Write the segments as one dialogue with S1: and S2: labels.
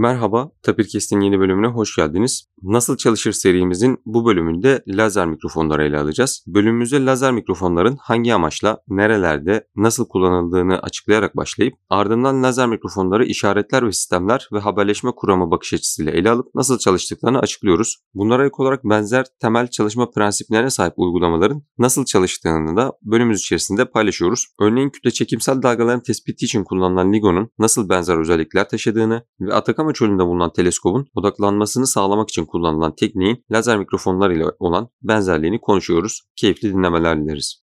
S1: Merhaba, Tapirkest'in yeni bölümüne hoş geldiniz. Nasıl Çalışır serimizin bu bölümünde lazer mikrofonları ele alacağız. Bölümümüzde lazer mikrofonların hangi amaçla, nerelerde, nasıl kullanıldığını açıklayarak başlayıp ardından lazer mikrofonları işaretler ve sistemler ve haberleşme kuramı bakış açısıyla ele alıp nasıl çalıştıklarını açıklıyoruz. Bunlara ek olarak benzer temel çalışma prensiplerine sahip uygulamaların nasıl çalıştığını da bölümümüz içerisinde paylaşıyoruz. Örneğin kütle çekimsel dalgaların tespiti için kullanılan LIGO'nun nasıl benzer özellikler taşıdığını ve Atakama çölünde bulunan teleskobun odaklanmasını sağlamak için kullanılan tekniğin lazer mikrofonlar ile olan benzerliğini konuşuyoruz. Keyifli dinlemeler dileriz.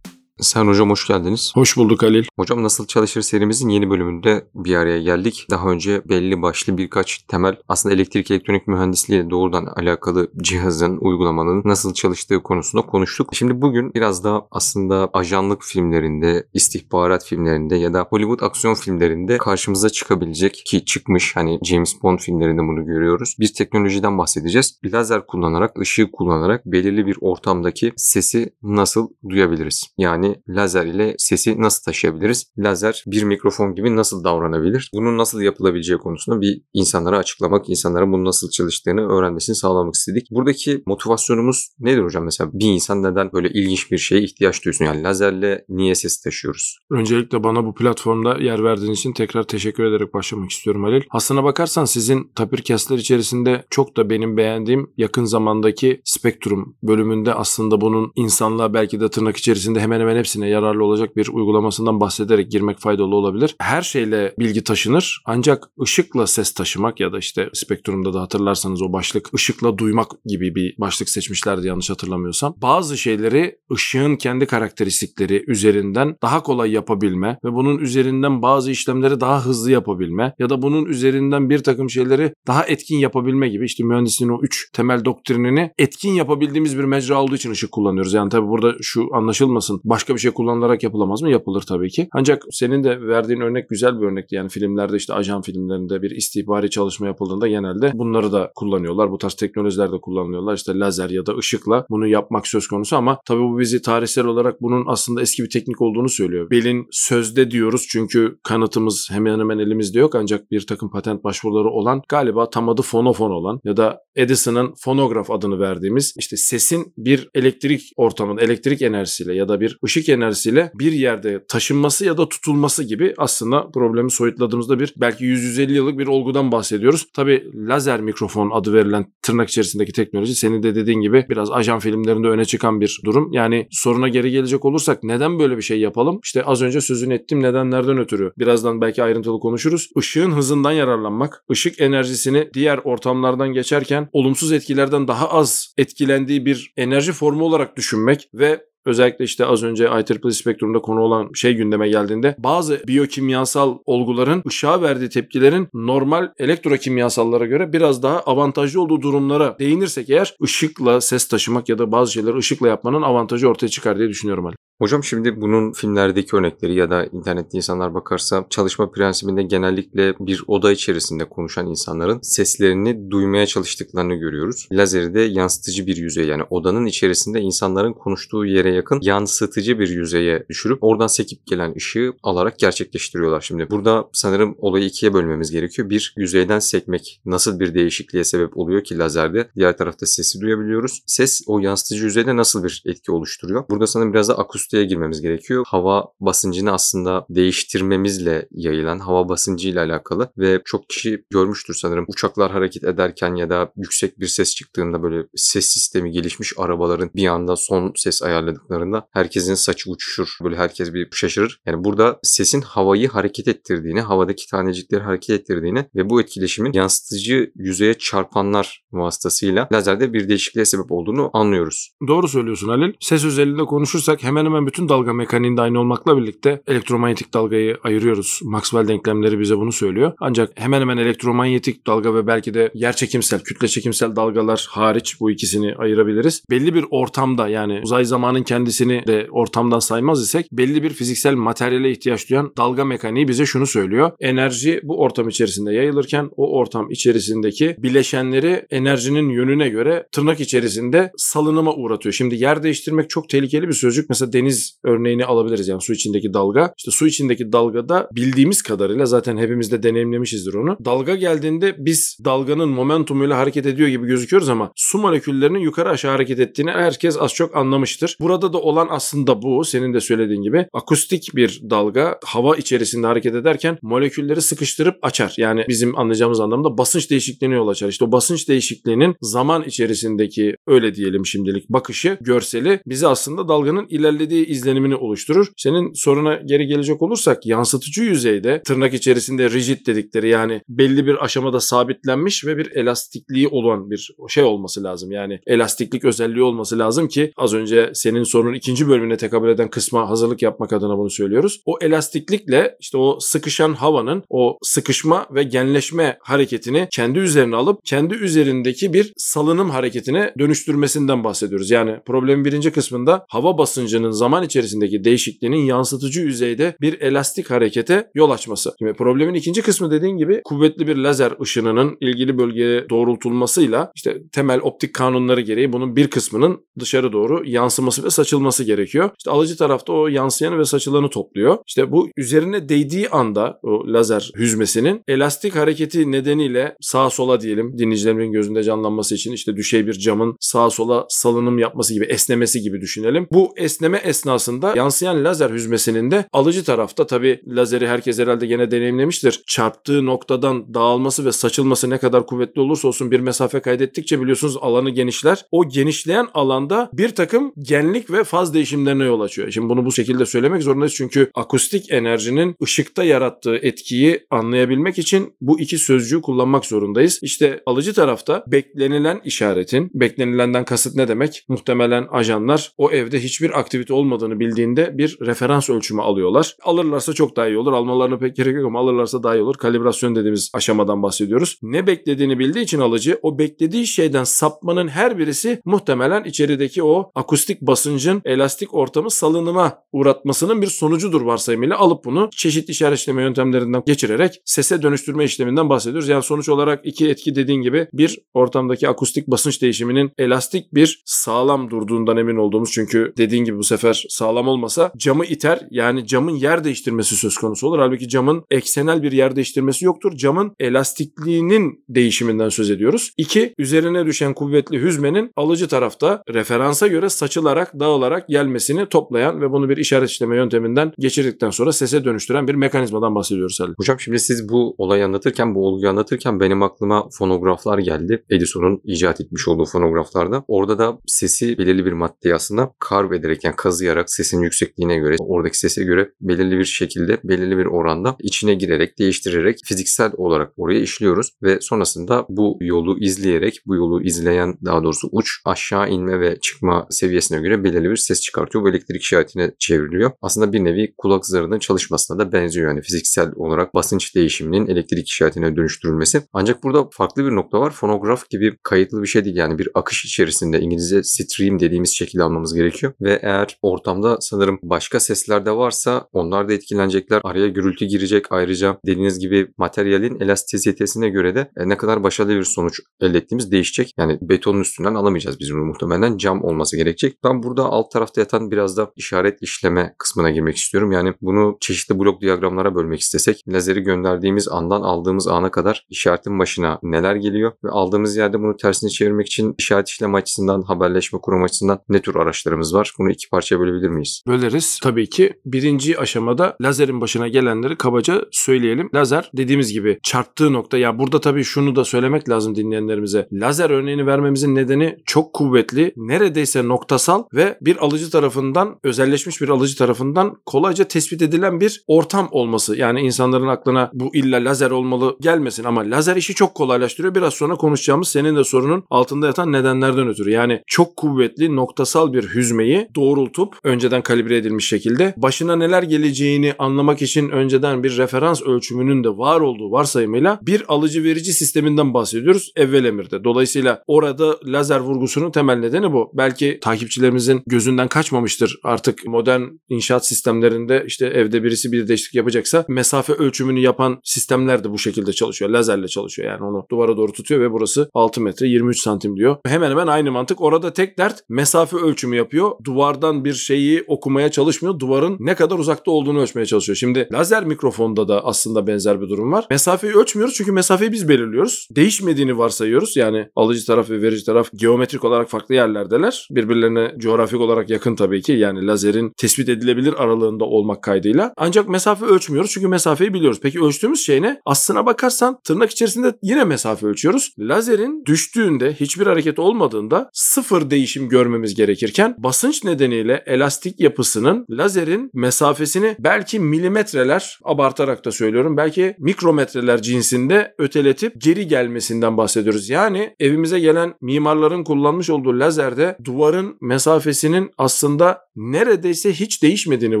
S1: Sen hocam hoş geldiniz.
S2: Hoş bulduk Halil.
S1: Hocam Nasıl Çalışır serimizin yeni bölümünde bir araya geldik. Daha önce belli başlı birkaç temel aslında elektrik elektronik mühendisliği doğrudan alakalı cihazın, uygulamanın nasıl çalıştığı konusunda konuştuk. Şimdi bugün biraz daha aslında ajanlık filmlerinde, istihbarat filmlerinde ya da Hollywood aksiyon filmlerinde karşımıza çıkabilecek ki çıkmış hani James Bond filmlerinde bunu görüyoruz. Bir teknolojiden bahsedeceğiz. Lazer kullanarak, ışığı kullanarak belirli bir ortamdaki sesi nasıl duyabiliriz? Yani lazer ile sesi nasıl taşıyabiliriz? Lazer bir mikrofon gibi nasıl davranabilir? Bunun nasıl yapılabileceği konusunda bir insanlara açıklamak, insanlara bunun nasıl çalıştığını öğrenmesini sağlamak istedik. Buradaki motivasyonumuz nedir hocam? Mesela bir insan neden böyle ilginç bir şeye ihtiyaç duysun? Yani lazerle niye ses taşıyoruz?
S2: Öncelikle bana bu platformda yer verdiğiniz için tekrar teşekkür ederek başlamak istiyorum Halil. Aslına bakarsan sizin tapirkestler içerisinde çok da benim beğendiğim yakın zamandaki Spektrum bölümünde aslında bunun insanlığa belki de tırnak içerisinde hemen hemen hepsine yararlı olacak bir uygulamasından bahsederek girmek faydalı olabilir. Her şeyle bilgi taşınır ancak ışıkla ses taşımak ya da işte spektrumda da hatırlarsanız o başlık ışıkla duymak gibi bir başlık seçmişlerdi yanlış hatırlamıyorsam. Bazı şeyleri ışığın kendi karakteristikleri üzerinden daha kolay yapabilme ve bunun üzerinden bazı işlemleri daha hızlı yapabilme ya da bunun üzerinden bir takım şeyleri daha etkin yapabilme gibi işte mühendisliğin o üç temel doktrinini etkin yapabildiğimiz bir mecra olduğu için ışık kullanıyoruz. Yani tabii burada şu anlaşılmasın. Başka başka bir şey kullanılarak yapılamaz mı? Yapılır tabii ki. Ancak senin de verdiğin örnek güzel bir örnekti. Yani filmlerde işte ajan filmlerinde bir istihbari çalışma yapıldığında genelde bunları da kullanıyorlar. Bu tarz teknolojiler de kullanılıyorlar. İşte lazer ya da ışıkla bunu yapmak söz konusu ama tabii bu bizi tarihsel olarak bunun aslında eski bir teknik olduğunu söylüyor. Belin sözde diyoruz çünkü kanıtımız hemen hemen elimizde yok ancak bir takım patent başvuruları olan galiba tam adı fonofon olan ya da Edison'ın fonograf adını verdiğimiz işte sesin bir elektrik ortamında elektrik enerjisiyle ya da bir ışık ışık enerjisiyle bir yerde taşınması ya da tutulması gibi aslında problemi soyutladığımızda bir belki 100-150 yıllık bir olgudan bahsediyoruz. Tabi lazer mikrofon adı verilen tırnak içerisindeki teknoloji senin de dediğin gibi biraz ajan filmlerinde öne çıkan bir durum. Yani soruna geri gelecek olursak neden böyle bir şey yapalım? İşte az önce sözünü ettiğim nedenlerden ötürü. Birazdan belki ayrıntılı konuşuruz. Işığın hızından yararlanmak, ışık enerjisini diğer ortamlardan geçerken olumsuz etkilerden daha az etkilendiği bir enerji formu olarak düşünmek ve Özellikle işte az önce IEEE spektrumda konu olan şey gündeme geldiğinde bazı biyokimyasal olguların ışığa verdiği tepkilerin normal elektrokimyasallara göre biraz daha avantajlı olduğu durumlara değinirsek eğer ışıkla ses taşımak ya da bazı şeyleri ışıkla yapmanın avantajı ortaya çıkar diye düşünüyorum Ali.
S1: Hocam şimdi bunun filmlerdeki örnekleri ya da internette insanlar bakarsa çalışma prensibinde genellikle bir oda içerisinde konuşan insanların seslerini duymaya çalıştıklarını görüyoruz. Lazeri de yansıtıcı bir yüzey yani odanın içerisinde insanların konuştuğu yere yakın yansıtıcı bir yüzeye düşürüp oradan sekip gelen ışığı alarak gerçekleştiriyorlar. Şimdi burada sanırım olayı ikiye bölmemiz gerekiyor. Bir yüzeyden sekmek nasıl bir değişikliğe sebep oluyor ki lazerde? Diğer tarafta sesi duyabiliyoruz. Ses o yansıtıcı yüzeyde nasıl bir etki oluşturuyor? Burada sanırım biraz da akustik akustiğe girmemiz gerekiyor. Hava basıncını aslında değiştirmemizle yayılan hava basıncıyla alakalı ve çok kişi görmüştür sanırım. Uçaklar hareket ederken ya da yüksek bir ses çıktığında böyle ses sistemi gelişmiş arabaların bir anda son ses ayarladıklarında herkesin saçı uçuşur. Böyle herkes bir şaşırır. Yani burada sesin havayı hareket ettirdiğini, havadaki tanecikleri hareket ettirdiğini ve bu etkileşimin yansıtıcı yüzeye çarpanlar vasıtasıyla lazerde bir değişikliğe sebep olduğunu anlıyoruz.
S2: Doğru söylüyorsun Halil. Ses özelliğinde konuşursak hemen hemen hemen bütün dalga mekaniğinde aynı olmakla birlikte elektromanyetik dalgayı ayırıyoruz. Maxwell denklemleri bize bunu söylüyor. Ancak hemen hemen elektromanyetik dalga ve belki de yer çekimsel, kütle çekimsel dalgalar hariç bu ikisini ayırabiliriz. Belli bir ortamda yani uzay zamanın kendisini de ortamdan saymaz isek belli bir fiziksel materyale ihtiyaç duyan dalga mekaniği bize şunu söylüyor. Enerji bu ortam içerisinde yayılırken o ortam içerisindeki bileşenleri enerjinin yönüne göre tırnak içerisinde salınıma uğratıyor. Şimdi yer değiştirmek çok tehlikeli bir sözcük. Mesela deniz örneğini alabiliriz yani su içindeki dalga. İşte su içindeki dalgada bildiğimiz kadarıyla zaten hepimiz de deneyimlemişizdir onu. Dalga geldiğinde biz dalganın momentumuyla hareket ediyor gibi gözüküyoruz ama su moleküllerinin yukarı aşağı hareket ettiğini herkes az çok anlamıştır. Burada da olan aslında bu senin de söylediğin gibi akustik bir dalga hava içerisinde hareket ederken molekülleri sıkıştırıp açar. Yani bizim anlayacağımız anlamda basınç değişikliğine yol açar. İşte o basınç değişikliğinin zaman içerisindeki öyle diyelim şimdilik bakışı, görseli bizi aslında dalganın ilerlediği izlenimini oluşturur. Senin soruna geri gelecek olursak yansıtıcı yüzeyde tırnak içerisinde rigid dedikleri yani belli bir aşamada sabitlenmiş ve bir elastikliği olan bir şey olması lazım. Yani elastiklik özelliği olması lazım ki az önce senin sorunun ikinci bölümüne tekabül eden kısma hazırlık yapmak adına bunu söylüyoruz. O elastiklikle işte o sıkışan havanın o sıkışma ve genleşme hareketini kendi üzerine alıp kendi üzerindeki bir salınım hareketine dönüştürmesinden bahsediyoruz. Yani problemin birinci kısmında hava basıncının zaman içerisindeki değişikliğinin yansıtıcı yüzeyde bir elastik harekete yol açması. Şimdi problemin ikinci kısmı dediğin gibi kuvvetli bir lazer ışınının ilgili bölgeye doğrultulmasıyla işte temel optik kanunları gereği bunun bir kısmının dışarı doğru yansıması ve saçılması gerekiyor. İşte alıcı tarafta o yansıyanı ve saçılanı topluyor. İşte bu üzerine değdiği anda o lazer hüzmesinin elastik hareketi nedeniyle sağa sola diyelim dinleyicilerimin gözünde canlanması için işte düşey bir camın sağa sola salınım yapması gibi esnemesi gibi düşünelim. Bu esneme esnasında yansıyan lazer hüzmesinin de alıcı tarafta tabi lazeri herkes herhalde gene deneyimlemiştir. Çarptığı noktadan dağılması ve saçılması ne kadar kuvvetli olursa olsun bir mesafe kaydettikçe biliyorsunuz alanı genişler. O genişleyen alanda bir takım genlik ve faz değişimlerine yol açıyor. Şimdi bunu bu şekilde söylemek zorundayız çünkü akustik enerjinin ışıkta yarattığı etkiyi anlayabilmek için bu iki sözcüğü kullanmak zorundayız. İşte alıcı tarafta beklenilen işaretin, beklenilenden kasıt ne demek? Muhtemelen ajanlar o evde hiçbir aktivite olmadığını bildiğinde bir referans ölçümü alıyorlar. Alırlarsa çok daha iyi olur. Almalarına pek gerek yok ama alırlarsa daha iyi olur. Kalibrasyon dediğimiz aşamadan bahsediyoruz. Ne beklediğini bildiği için alıcı o beklediği şeyden sapmanın her birisi muhtemelen içerideki o akustik basıncın elastik ortamı salınıma uğratmasının bir sonucudur varsayımıyla alıp bunu çeşitli işaretleme yöntemlerinden geçirerek sese dönüştürme işleminden bahsediyoruz. Yani sonuç olarak iki etki dediğin gibi bir ortamdaki akustik basınç değişiminin elastik bir sağlam durduğundan emin olduğumuz çünkü dediğin gibi bu sefer sağlam olmasa camı iter yani camın yer değiştirmesi söz konusu olur. Halbuki camın eksenel bir yer değiştirmesi yoktur. Camın elastikliğinin değişiminden söz ediyoruz. İki, üzerine düşen kuvvetli hüzmenin alıcı tarafta referansa göre saçılarak, dağılarak gelmesini toplayan ve bunu bir işaret işleme yönteminden geçirdikten sonra sese dönüştüren bir mekanizmadan bahsediyoruz Halil.
S1: Hocam şimdi siz bu olayı anlatırken, bu olguyu anlatırken benim aklıma fonograflar geldi. Edison'un icat etmiş olduğu fonograflarda. Orada da sesi belirli bir maddeye aslında karv ederek yani kazıyarak sesin yüksekliğine göre, oradaki sese göre belirli bir şekilde, belirli bir oranda içine girerek, değiştirerek fiziksel olarak oraya işliyoruz ve sonrasında bu yolu izleyerek, bu yolu izleyen daha doğrusu uç aşağı inme ve çıkma seviyesine göre belirli bir ses çıkartıyor. Bu elektrik işaretine çevriliyor. Aslında bir nevi kulak zarının çalışmasına da benziyor yani fiziksel olarak basınç değişiminin elektrik işaretine dönüştürülmesi. Ancak burada farklı bir nokta var. Fonograf gibi kayıtlı bir şey değil yani bir akış içerisinde İngilizce stream dediğimiz şekilde almamız gerekiyor ve eğer ortamda sanırım başka sesler de varsa onlar da etkilenecekler. Araya gürültü girecek. Ayrıca dediğiniz gibi materyalin elastisitesine göre de e, ne kadar başarılı bir sonuç elde ettiğimiz değişecek. Yani betonun üstünden alamayacağız biz bunu muhtemelen. Cam olması gerekecek. Ben burada alt tarafta yatan biraz da işaret işleme kısmına girmek istiyorum. Yani bunu çeşitli blok diyagramlara bölmek istesek lazeri gönderdiğimiz andan aldığımız ana kadar işaretin başına neler geliyor ve aldığımız yerde bunu tersine çevirmek için işaret işleme açısından, haberleşme kurum açısından ne tür araçlarımız var? Bunu iki parçaya bölebilir miyiz?
S2: Böleriz. Tabii ki birinci aşamada lazerin başına gelenleri kabaca söyleyelim. Lazer dediğimiz gibi çarptığı nokta ya burada tabii şunu da söylemek lazım dinleyenlerimize. Lazer örneğini vermemizin nedeni çok kuvvetli, neredeyse noktasal ve bir alıcı tarafından özelleşmiş bir alıcı tarafından kolayca tespit edilen bir ortam olması. Yani insanların aklına bu illa lazer olmalı gelmesin ama lazer işi çok kolaylaştırıyor. Biraz sonra konuşacağımız senin de sorunun altında yatan nedenlerden ötürü. Yani çok kuvvetli noktasal bir hüzmeyi doğrultup tutup önceden kalibre edilmiş şekilde başına neler geleceğini anlamak için önceden bir referans ölçümünün de var olduğu varsayımıyla bir alıcı verici sisteminden bahsediyoruz evvel emirde. Dolayısıyla orada lazer vurgusunun temel nedeni bu. Belki takipçilerimizin gözünden kaçmamıştır artık modern inşaat sistemlerinde işte evde birisi bir değişiklik yapacaksa mesafe ölçümünü yapan sistemler de bu şekilde çalışıyor. Lazerle çalışıyor yani onu duvara doğru tutuyor ve burası 6 metre 23 santim diyor. Hemen hemen aynı mantık. Orada tek dert mesafe ölçümü yapıyor. Duvardan bir şeyi okumaya çalışmıyor. Duvarın ne kadar uzakta olduğunu ölçmeye çalışıyor. Şimdi lazer mikrofonda da aslında benzer bir durum var. Mesafeyi ölçmüyoruz çünkü mesafeyi biz belirliyoruz. Değişmediğini varsayıyoruz. Yani alıcı taraf ve verici taraf geometrik olarak farklı yerlerdeler. Birbirlerine coğrafik olarak yakın tabii ki. Yani lazerin tespit edilebilir aralığında olmak kaydıyla. Ancak mesafe ölçmüyoruz çünkü mesafeyi biliyoruz. Peki ölçtüğümüz şey ne? Aslına bakarsan tırnak içerisinde yine mesafe ölçüyoruz. Lazerin düştüğünde hiçbir hareket olmadığında sıfır değişim görmemiz gerekirken basınç nedeniyle elastik yapısının lazerin mesafesini belki milimetreler abartarak da söylüyorum belki mikrometreler cinsinde öteletip geri gelmesinden bahsediyoruz. Yani evimize gelen mimarların kullanmış olduğu lazerde duvarın mesafesinin aslında neredeyse hiç değişmediğini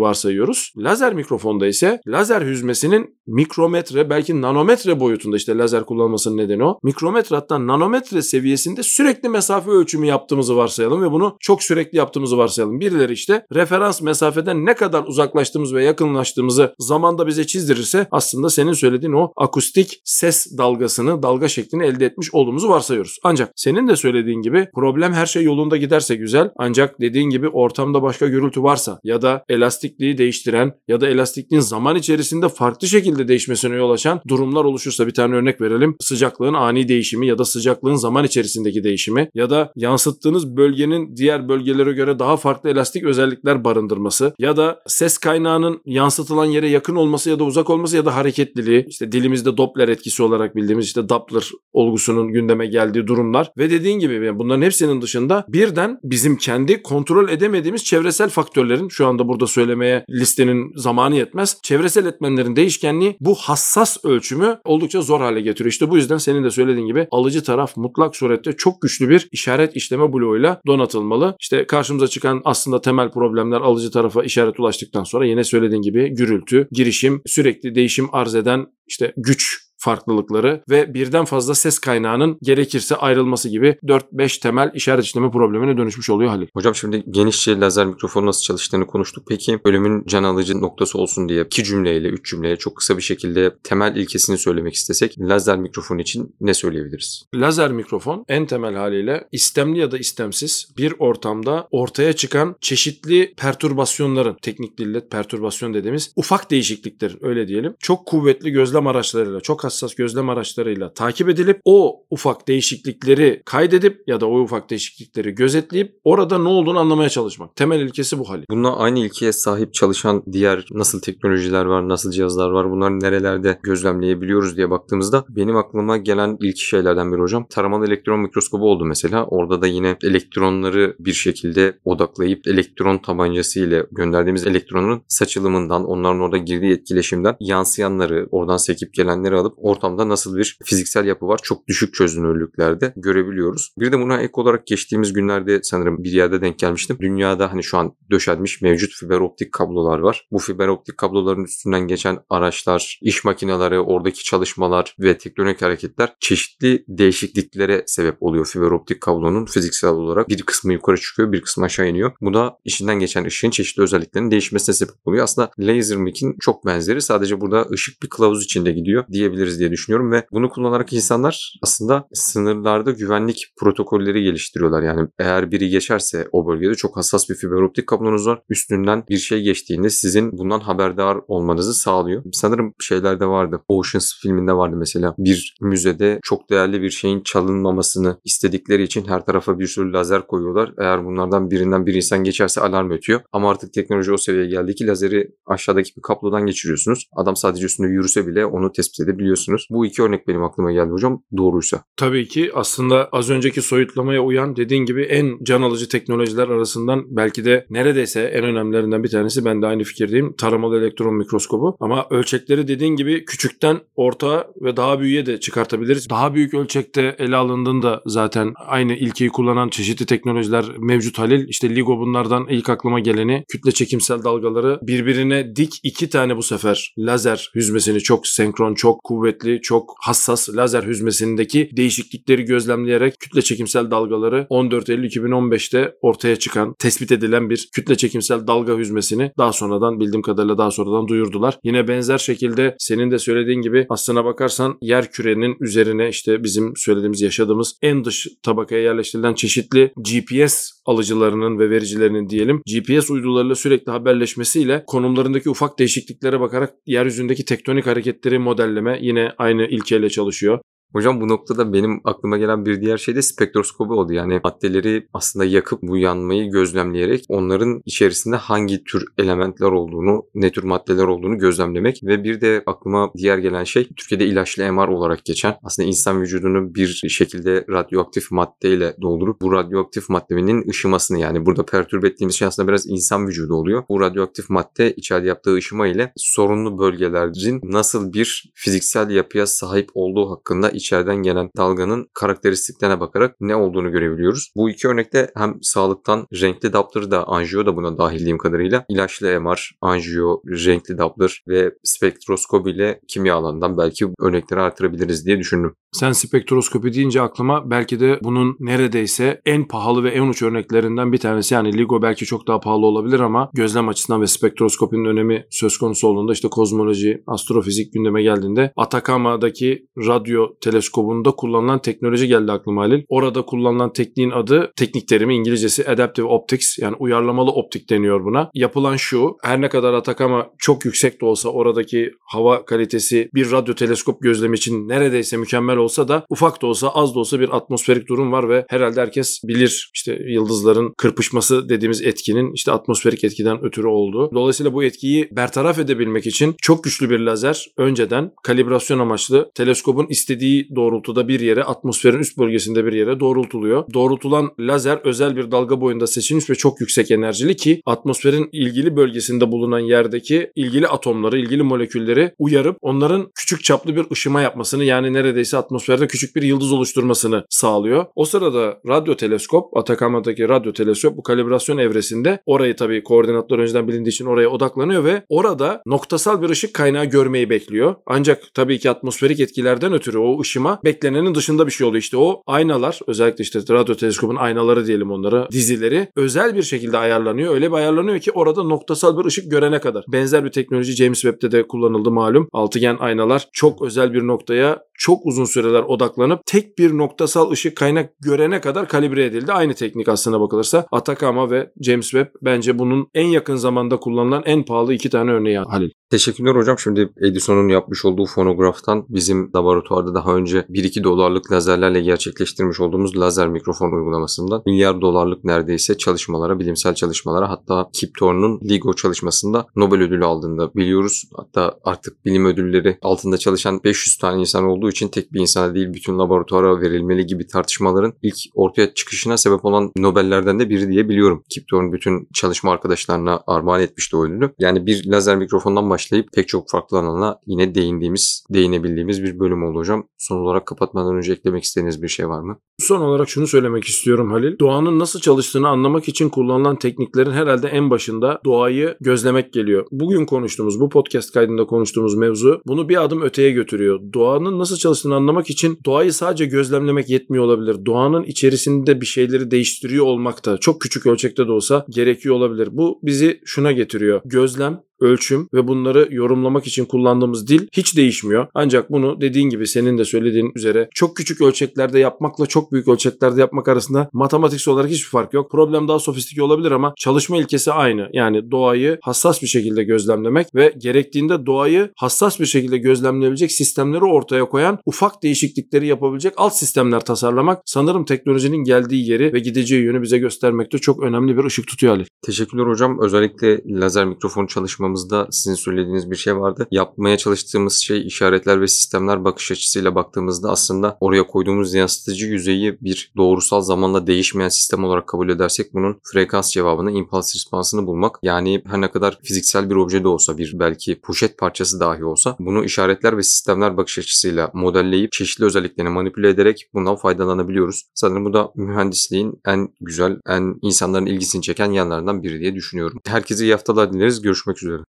S2: varsayıyoruz. Lazer mikrofonda ise lazer hüzmesinin mikrometre belki nanometre boyutunda işte lazer kullanmasının nedeni o. Mikrometre hatta nanometre seviyesinde sürekli mesafe ölçümü yaptığımızı varsayalım ve bunu çok sürekli yaptığımızı varsayalım. Birileri işte referans mesafeden ne kadar uzaklaştığımız ve yakınlaştığımızı zamanda bize çizdirirse aslında senin söylediğin o akustik ses dalgasını, dalga şeklini elde etmiş olduğumuzu varsayıyoruz. Ancak senin de söylediğin gibi problem her şey yolunda giderse güzel. Ancak dediğin gibi ortamda başka gürültü varsa ya da elastikliği değiştiren ya da elastikliğin zaman içerisinde farklı şekilde değişmesine yol açan durumlar oluşursa bir tane örnek verelim. Sıcaklığın ani değişimi ya da sıcaklığın zaman içerisindeki değişimi ya da yansıttığınız bölgenin diğer bölgelere göre daha farklı elastik özellikler barındırması ya da ses kaynağının yansıtılan yere yakın olması ya da uzak olması ya da hareketliliği işte dilimizde Doppler etkisi olarak bildiğimiz işte Doppler olgusunun gündeme geldiği durumlar ve dediğin gibi bunların hepsinin dışında birden bizim kendi kontrol edemediğimiz çevresel faktörlerin şu anda burada söylemeye listenin zamanı yetmez. Çevresel etmenlerin değişkenliği bu hassas ölçümü oldukça zor hale getiriyor. İşte bu yüzden senin de söylediğin gibi alıcı taraf mutlak surette çok güçlü bir işaret işleme bloğuyla donatılmalı. İşte karşımıza çıkan aslında temel problemler alıcı tarafa işaret ulaştıktan sonra yine söylediğin gibi gürültü, girişim, sürekli değişim arz eden işte güç farklılıkları ve birden fazla ses kaynağının gerekirse ayrılması gibi 4-5 temel işaret işleme problemine dönüşmüş oluyor Halil.
S1: Hocam şimdi genişçe lazer mikrofon nasıl çalıştığını konuştuk. Peki bölümün can alıcı noktası olsun diye iki cümleyle, üç cümleyle çok kısa bir şekilde temel ilkesini söylemek istesek lazer mikrofon için ne söyleyebiliriz?
S2: Lazer mikrofon en temel haliyle istemli ya da istemsiz bir ortamda ortaya çıkan çeşitli perturbasyonların, teknik dille perturbasyon dediğimiz ufak değişikliklerin öyle diyelim. Çok kuvvetli gözlem araçlarıyla, çok hassas gözlem araçlarıyla takip edilip o ufak değişiklikleri kaydedip ya da o ufak değişiklikleri gözetleyip orada ne olduğunu anlamaya çalışmak. Temel ilkesi bu hali.
S1: Bununla aynı ilkeye sahip çalışan diğer nasıl teknolojiler var, nasıl cihazlar var, bunları nerelerde gözlemleyebiliyoruz diye baktığımızda benim aklıma gelen ilk şeylerden biri hocam taramalı elektron mikroskobu oldu mesela. Orada da yine elektronları bir şekilde odaklayıp elektron tabancası ile gönderdiğimiz elektronun saçılımından, onların orada girdiği etkileşimden yansıyanları, oradan sekip gelenleri alıp ortamda nasıl bir fiziksel yapı var çok düşük çözünürlüklerde görebiliyoruz. Bir de buna ek olarak geçtiğimiz günlerde sanırım bir yerde denk gelmiştim. Dünyada hani şu an döşenmiş mevcut fiber optik kablolar var. Bu fiber optik kabloların üstünden geçen araçlar, iş makineleri, oradaki çalışmalar ve teknolojik hareketler çeşitli değişikliklere sebep oluyor fiber optik kablonun fiziksel olarak. Bir kısmı yukarı çıkıyor, bir kısmı aşağı iniyor. Bu da işinden geçen ışığın çeşitli özelliklerinin değişmesine sebep oluyor. Aslında laser mic'in çok benzeri. Sadece burada ışık bir kılavuz içinde gidiyor diyebiliriz diye düşünüyorum ve bunu kullanarak insanlar aslında sınırlarda güvenlik protokolleri geliştiriyorlar. Yani eğer biri geçerse o bölgede çok hassas bir fiber optik kablonuz var. Üstünden bir şey geçtiğinde sizin bundan haberdar olmanızı sağlıyor. Sanırım şeylerde vardı. Oceans filminde vardı mesela. Bir müzede çok değerli bir şeyin çalınmamasını istedikleri için her tarafa bir sürü lazer koyuyorlar. Eğer bunlardan birinden bir insan geçerse alarm ötüyor. Ama artık teknoloji o seviyeye geldi ki lazeri aşağıdaki bir kablodan geçiriyorsunuz. Adam sadece üstünde yürüse bile onu tespit edebiliyorsunuz diyorsunuz. Bu iki örnek benim aklıma geldi hocam doğruysa.
S2: Tabii ki aslında az önceki soyutlamaya uyan dediğin gibi en can alıcı teknolojiler arasından belki de neredeyse en önemlilerinden bir tanesi ben de aynı fikirdeyim. Taramalı elektron mikroskobu. Ama ölçekleri dediğin gibi küçükten orta ve daha büyüğe de çıkartabiliriz. Daha büyük ölçekte ele alındığında zaten aynı ilkeyi kullanan çeşitli teknolojiler mevcut Halil. İşte LIGO bunlardan ilk aklıma geleni kütle çekimsel dalgaları birbirine dik iki tane bu sefer lazer hüzmesini çok senkron, çok kuvvetli, çok hassas lazer hüzmesindeki değişiklikleri gözlemleyerek kütle çekimsel dalgaları 14 Eylül 2015'te ortaya çıkan, tespit edilen bir kütle çekimsel dalga hüzmesini daha sonradan bildiğim kadarıyla daha sonradan duyurdular. Yine benzer şekilde senin de söylediğin gibi aslına bakarsan yer kürenin üzerine işte bizim söylediğimiz yaşadığımız en dış tabakaya yerleştirilen çeşitli GPS alıcılarının ve vericilerinin diyelim GPS uydularıyla sürekli haberleşmesiyle konumlarındaki ufak değişikliklere bakarak yeryüzündeki tektonik hareketleri modelleme yine aynı ilkeyle çalışıyor.
S1: Hocam bu noktada benim aklıma gelen bir diğer şey de spektroskopi oldu. Yani maddeleri aslında yakıp bu yanmayı gözlemleyerek onların içerisinde hangi tür elementler olduğunu, ne tür maddeler olduğunu gözlemlemek ve bir de aklıma diğer gelen şey Türkiye'de ilaçlı MR olarak geçen aslında insan vücudunu bir şekilde radyoaktif maddeyle doldurup bu radyoaktif maddenin ışımasını yani burada pertürbe ettiğimiz şey aslında biraz insan vücudu oluyor. Bu radyoaktif madde içeride yaptığı ışıma ile sorunlu bölgelerin nasıl bir fiziksel yapıya sahip olduğu hakkında içeriden gelen dalganın karakteristiklerine bakarak ne olduğunu görebiliyoruz. Bu iki örnekte hem sağlıktan renkli Doppler da anjiyo da buna dahil dahildiğim kadarıyla ilaçlı MR, anjiyo, renkli Doppler ve spektroskopi ile kimya alanından belki örnekleri artırabiliriz diye düşündüm.
S2: Sen spektroskopi deyince aklıma belki de bunun neredeyse en pahalı ve en uç örneklerinden bir tanesi. Yani LIGO belki çok daha pahalı olabilir ama gözlem açısından ve spektroskopinin önemi söz konusu olduğunda işte kozmoloji, astrofizik gündeme geldiğinde Atakama'daki radyo teleskobunda kullanılan teknoloji geldi aklıma Halil. Orada kullanılan tekniğin adı, teknik terimi İngilizcesi Adaptive Optics yani uyarlamalı optik deniyor buna. Yapılan şu, her ne kadar Atakama çok yüksek de olsa oradaki hava kalitesi bir radyo teleskop gözlemi için neredeyse mükemmel olsa da ufak da olsa az da olsa bir atmosferik durum var ve herhalde herkes bilir işte yıldızların kırpışması dediğimiz etkinin işte atmosferik etkiden ötürü olduğu. Dolayısıyla bu etkiyi bertaraf edebilmek için çok güçlü bir lazer önceden kalibrasyon amaçlı teleskobun istediği doğrultuda bir yere atmosferin üst bölgesinde bir yere doğrultuluyor. Doğrultulan lazer özel bir dalga boyunda seçilmiş ve çok yüksek enerjili ki atmosferin ilgili bölgesinde bulunan yerdeki ilgili atomları, ilgili molekülleri uyarıp onların küçük çaplı bir ışıma yapmasını yani neredeyse atmosferde küçük bir yıldız oluşturmasını sağlıyor. O sırada radyo teleskop, Atakama'daki radyo teleskop bu kalibrasyon evresinde orayı tabii koordinatlar önceden bilindiği için oraya odaklanıyor ve orada noktasal bir ışık kaynağı görmeyi bekliyor. Ancak tabii ki atmosferik etkilerden ötürü o ışıma beklenenin dışında bir şey oluyor. İşte o aynalar özellikle işte radyo teleskopun aynaları diyelim onlara dizileri özel bir şekilde ayarlanıyor. Öyle bir ayarlanıyor ki orada noktasal bir ışık görene kadar. Benzer bir teknoloji James Webb'de de kullanıldı malum. Altıgen aynalar çok özel bir noktaya çok uzun süreler odaklanıp tek bir noktasal ışık kaynak görene kadar kalibre edildi. Aynı teknik aslına bakılırsa Atacama ve James Webb bence bunun en yakın zamanda kullanılan en pahalı iki tane örneği Halil.
S1: Teşekkürler hocam. Şimdi Edison'un yapmış olduğu fonograftan bizim laboratuvarda daha önce 1-2 dolarlık lazerlerle gerçekleştirmiş olduğumuz lazer mikrofon uygulamasından milyar dolarlık neredeyse çalışmalara, bilimsel çalışmalara hatta Kip Thorne'un LIGO çalışmasında Nobel ödülü aldığını da biliyoruz. Hatta artık bilim ödülleri altında çalışan 500 tane insan olduğu için tek bir insana değil bütün laboratuvara verilmeli gibi tartışmaların ilk ortaya çıkışına sebep olan Nobellerden de biri diye biliyorum. Kip Thorne bütün çalışma arkadaşlarına armağan etmişti o ödülü. Yani bir lazer mikrofondan başlayıp pek çok farklı alana yine değindiğimiz, değinebildiğimiz bir bölüm oldu hocam. Son olarak kapatmadan önce eklemek istediğiniz bir şey var mı?
S2: Son olarak şunu söylemek istiyorum Halil. Doğanın nasıl çalıştığını anlamak için kullanılan tekniklerin herhalde en başında doğayı gözlemek geliyor. Bugün konuştuğumuz, bu podcast kaydında konuştuğumuz mevzu bunu bir adım öteye götürüyor. Doğanın nasıl çalıştığını anlamak için doğayı sadece gözlemlemek yetmiyor olabilir. Doğanın içerisinde bir şeyleri değiştiriyor olmak da çok küçük ölçekte de olsa gerekiyor olabilir. Bu bizi şuna getiriyor. Gözlem, ölçüm ve bunları yorumlamak için kullandığımız dil hiç değişmiyor. Ancak bunu dediğin gibi senin de söylediğin üzere çok küçük ölçeklerde yapmakla çok büyük ölçeklerde yapmak arasında matematiksel olarak hiçbir fark yok. Problem daha sofistike olabilir ama çalışma ilkesi aynı. Yani doğayı hassas bir şekilde gözlemlemek ve gerektiğinde doğayı hassas bir şekilde gözlemleyebilecek sistemleri ortaya koyan ufak değişiklikleri yapabilecek alt sistemler tasarlamak sanırım teknolojinin geldiği yeri ve gideceği yönü bize göstermekte çok önemli bir ışık tutuyor Ali.
S1: Teşekkürler hocam. Özellikle lazer mikrofon çalışmamız konuşmamızda sizin söylediğiniz bir şey vardı. Yapmaya çalıştığımız şey işaretler ve sistemler bakış açısıyla baktığımızda aslında oraya koyduğumuz yansıtıcı yüzeyi bir doğrusal zamanla değişmeyen sistem olarak kabul edersek bunun frekans cevabını, impuls respansını bulmak. Yani her ne kadar fiziksel bir obje de olsa bir belki poşet parçası dahi olsa bunu işaretler ve sistemler bakış açısıyla modelleyip çeşitli özelliklerini manipüle ederek bundan faydalanabiliyoruz. Sanırım bu da mühendisliğin en güzel, en insanların ilgisini çeken yanlarından biri diye düşünüyorum. Herkese iyi haftalar dileriz. Görüşmek üzere.